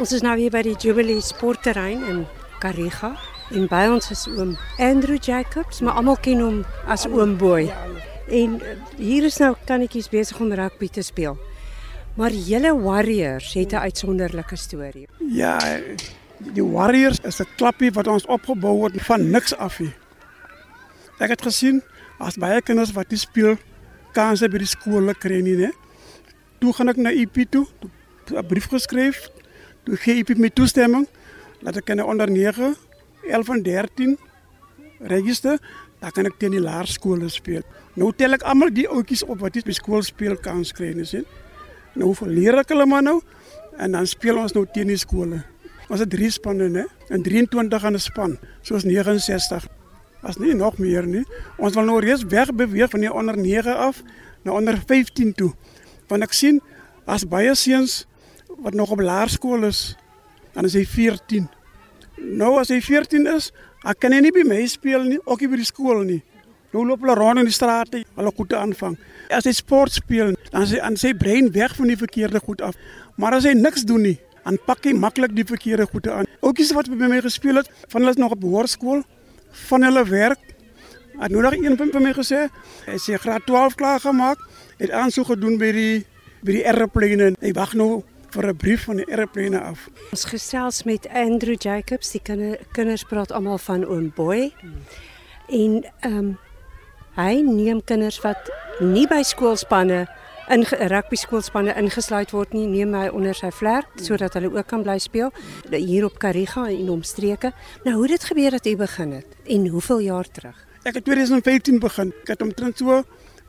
Ons is nou hier by die Jubilee Sportterrein in Kariga en by ons is oom Andrew Jacobs, maar almal ken hom as oom Boy. En eh, hier is nou kannetjies besig om rugby te speel. Maar julle Warriors het 'n uitsonderlike storie. Ja, die Warriors is 'n klappie wat ons opgebou het van niks af hier. Ek het gesien as baie kinders wat die speel kanse by die skole kry nie, né? Toe gaan ek na IP toe, 'n brief geskryf toen geef met toestemming dat ik onder 9, 11 en 13 register. Dan kan ik ten die laarscholen spelen. Nou tel ik allemaal die oudjes op wat is met school speelkans krijgen. Nou hoeveel leer ik allemaal nou? En dan spelen we nou ten die scholen. Was het drie spannen hè? En 23 aan de span. Zoals 69. Was niet nog meer nu. Ons wil nou reeds wegbewegen van die onder 9 af naar onder 15 toe. Want ik zie, als baie wat nog op laarschool is, dan is hij 14. Nou, als hij 14 is, kan hij niet bij mij spelen, ook niet bij de school niet. Nu lopen hulle rond in de straten, hulle een goede aanvang. Als ze sport speelt, dan is hij, zijn brein weg van die verkeerde goed af. Maar als hij niks doet nie, dan pak hij makkelijk die verkeerde goed aan. Ook iets wat bij mij gespeeld het, van hulle nog op hoorschool, van hulle werk. Had nu nog iemand punt bij mij gezegd, hij is graad 12 klaargemaakt, hij heeft aanzoeken bij die, bij die wacht nu vir 'n brief van die airplane af. Ons gesels met Andrew Jacobs, die kinder, kinders praat almal van oom Boy. En ehm um, hy neem kinders wat nie by skoolspanne in rugby skoolspanne ingesluit word nie, neem hy onder sy vlerk sodat hulle ook kan bly speel hier op Kariga en omstreke. Nou hoe dit gebeur dat u begin het en hoeveel jaar terug? Ek het 2015 begin. Ek het omtrent so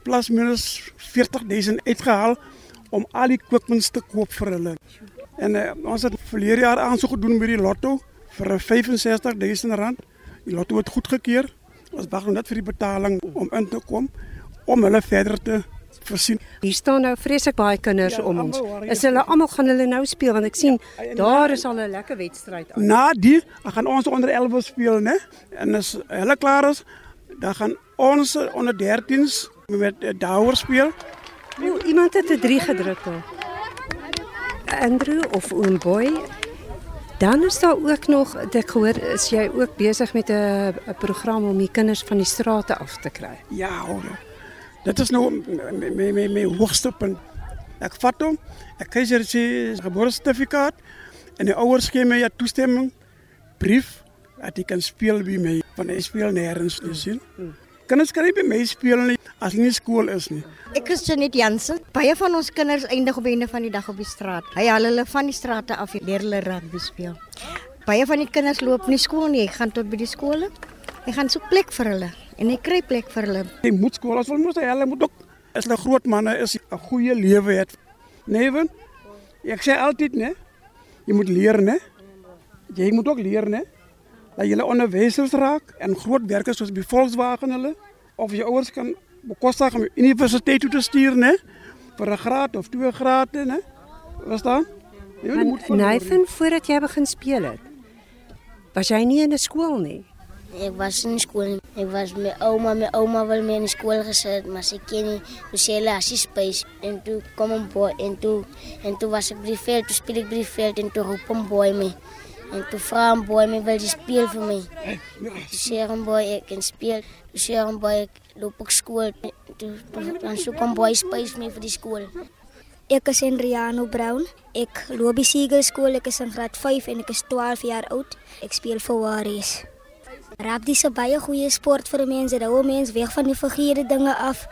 plus minus 40000 uitgehaal om al die kookmens te koop vir hulle. En uh, ons het verlede jaar aansoek gedoen by die lotto vir 65000 rand. Die lotto het goedgekeur. Ons wag net vir die betaling om in te kom om hulle verder te voorsien. Hier staan nou vreeslik baie kinders ja, om ons. Is hulle almal gaan hulle nou speel want ek sien ja, ja, daar is al 'n lekker wedstryd aan. Na die gaan ons onder 11 speel, né? En as hulle klaar is, dan gaan ons onder 13s met Douwer speel. O, iemand het 'n 3 gedruk daar. Andrew of oom Boy. Dan is daar ook nog, ek gehoor, is jy ook besig met 'n program om die kinders van die strate af te kry? Ja, hoor. Dit is nou my my my hoogste punt. Ek vat hom. Ek kry sy geboortesertifikaat en die ouers gee my 'n toestemming brief dat hy kan speel by my. Want hy speel nêrens nie sien. Kinders kan nie by my speel nie as nie skool is nie. Ek is Janet Jansen. Baie van ons kinders eindig op einde van die dag op die straat. Hy haal hulle van die strate af en leer hulle rugby speel. Baie van die kinders loop nie skool nie, hy gaan tot by die skole. Hy gaan soek plek vir hulle en hy kry plek vir hulle. Hy moet skool as hulle moet hulle moet ook as hulle groot manne is 'n goeie lewe het. Neven. Ek sê altyd, né? Jy moet leer, né? Jy moet ook leer, né? Dat jy onderwysers raak en groot werkers soos by Volkswagen hulle of jou ouers kan ik om je universiteit toe te sturen. Hè? Voor een graad of twee graden. Wat Was dat? Nee, Nathan, voordat jij begon spelen, was jij niet in de school? Nee? Ik was in de school. Ik was met oma. Mijn oma wil me in de school gezet, maar ze kende niet. Toen. En toen kwam een boy. En toen, en toen was ik briefveld. Toen speel ik briefveld. En toen roep een boy mee. En toe vra 'n boy my wil jy speel vir my. Sê 'n boy ek kan speel. Sê 'n boy ek loop ek skool toe dan so kom boy space mee vir die skool. Ek is Enriano Brown. Ek loop by Siegel skool. Ek is in graad 5 en ek is 12 jaar oud. Ek speel vir Warriors. Rugby is 'n baie goeie sport vir mense. Dit hou mense weg van die verkeerde dinge af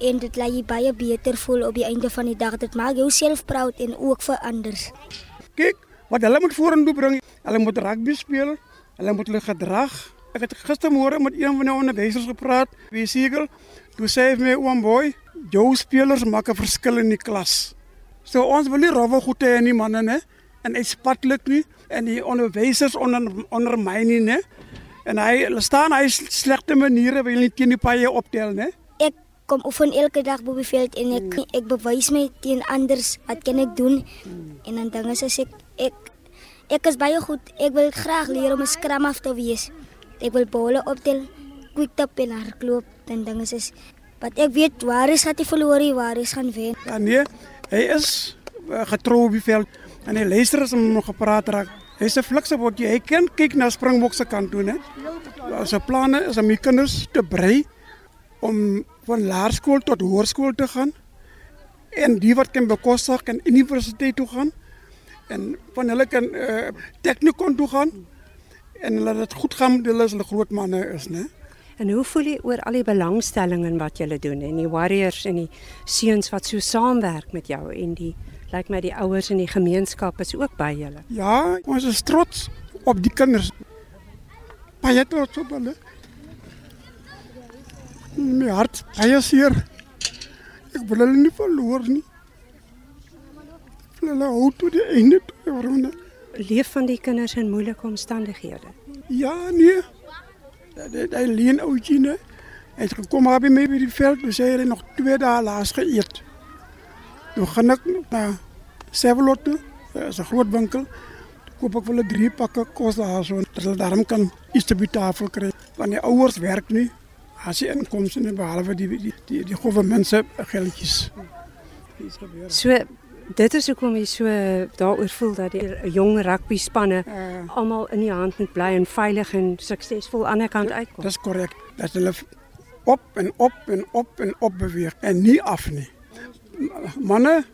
en dit laat jy baie beter voel op die einde van die dag. Dit maak jou self proud en ook vir ander. Kyk, wat hulle moet vorentoe bring. Hulle moet rugby speel. Hulle moet hulle gedrag Ek het gistermôre met een van die onderwysers gepraat, wie Siegel, toe sê hy vir my oom boy, jou spelers maak 'n verskil in die klas. So ons wil nie rowwe goed hê in die manne ne en hy spatlik nie en die onderwysers onder onder my nie ne. En hy staan hy slegte maniere wil nie teen die paie optel ne. Ek kom oefen elke dag bo die veld en ek ek bewys my teen anders wat kan ek doen? En dan dinge sê ek ek ek is baie goed. Ek wil graag leer om 'n skram af te wees. Ek wil bolle optel, quick tap en hardloop en dinge is wat ek weet waar is dat hy verloor, waar is gaan wen. Ja nee, hy is uh, getrou op die veld, En hy luister as hom nog gepraat raak. Hy's 'n flikse botjie. Hy kan kyk na Springbok se kant toe, né? 'n planne is om die kinders te brei om van laerskool tot hoërskool te gaan en die wat kan bekostig kan universiteit toe gaan en van hulle kan uh, teknikon toe gaan en hulle dit goed gaan hulle as hulle groot manne is, né? En hoe voel jy oor al die belangstelling in wat julle doen en die warriors en die seuns wat so saamwerk met jou en die lyk like my die ouers en die gemeenskap is ook by julle. Ja, ons is trots op die kinders. Baie trots op hulle. My hart baie seer. Ek wil hulle nie verloor nie. Wil hulle hou tot die einde toe, Ronne. Leef van die kinders in moeilike omstandighede. Ja, nee. Hy leen ouetjie, né? Hy het gekom by my by die veld, hy het nog twee dae laas geëet. Toe gaan ek na Sevelot toe, is 'n groot winkel. Toe koop ek vir hulle drie pakke kos daar so dat hulle daarom kan iets te by tafel kry. Want die ouers werk nie. As jy inkomste nie behalwe die die die, die government se geldjies. Dis gebeur. So dit is hoekom jy so daaroor voel dat die jong rugby spanne Uh, almal in die hand moet bly en veilig en suksesvol aan die ander kant uitkom. dis korrek. Dat hulle op en op en op en op beweeg en nie af nie. Manne,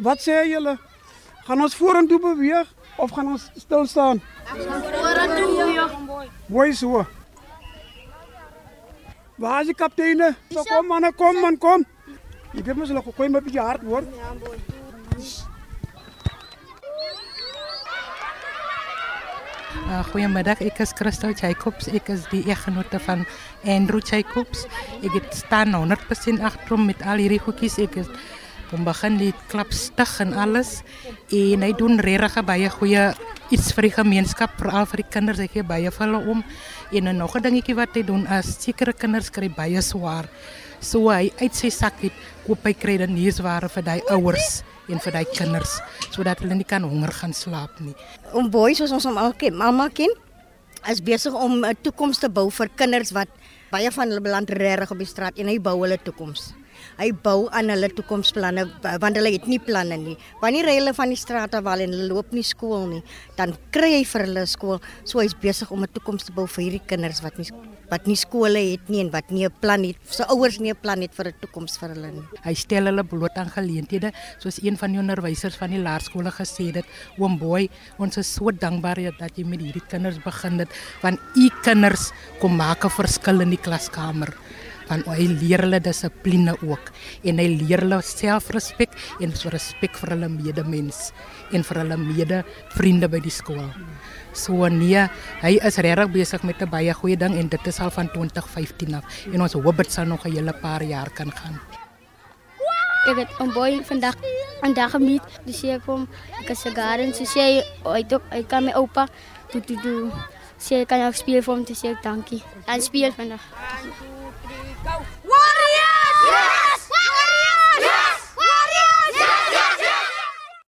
wat sê julle? Gaan ons vorentoe beweeg of gaan ons stil staan? Vorentoe beweeg. Mooi so. Waar is die kapteine? So kom manne, kom man, kom. Jy weet mos hulle gooi my 'n bietjie hard hoor. Uh, goedemiddag, ik is Christel Jacobs. Ik is die echtgenote van Andrew Jacobs. Ik het staan 100% achter hom met al hierdie goedjies. Ik begin die klap stig en alles. En hy doen regtig baie goeie iets vir die gemeenskap, veral vir die kinders. Hy gee baie vir hulle om. En nog 'n dingetjie wat hy doen is sekere kinders kry baie swaar. So hy uit sy sak het koop hy kredietware vir daai ouers en vir daai kinders sodat hulle nie kan honger gaan slaap nie. Om boys soos ons hom al ken, mamma ken, is besig om 'n toekoms te bou vir kinders wat baie van hulle beland regtig op die straat en hy bou hulle toekoms. Hy bou aan hulle toekomsplanne want hulle het nie planne nie. Wanneer hy hulle van die straat af haal en hulle loop nie skool nie, dan kry hy vir hulle skool. So hy's besig om 'n toekoms te bou vir hierdie kinders wat nie wat nie skole het nie en wat nie 'n plan het, se ouers nie 'n plan het vir 'n toekoms vir hulle nie. Hy stel hulle bloot aan geleenthede, soos een van die onderwysers van die laerskole gesê het, oom Boy, ons is so dankbaar dat jy met hierdie kinders begin het, want u kinders kom maak 'n verskil in die klaskamer. Want hy leer hulle dissipline ook en hy leer hulle selfrespek en respek vir hulle medemens en vir hulle medevriende by die skool. So nee, hy is regtig besig met 'n baie goeie ding en dit is al van 2015 af en ons hoop dit sal nog 'n hele paar jaar kan gaan. Ek het 'n boy vandag vandag gemeet. Dis ek hom ek is 'n garden. So sê hy hy ook hy kan my oupa toe toe toe sê kan ek speel vir hom sê ek dankie. Dan speel vandag. 1 2 3 go.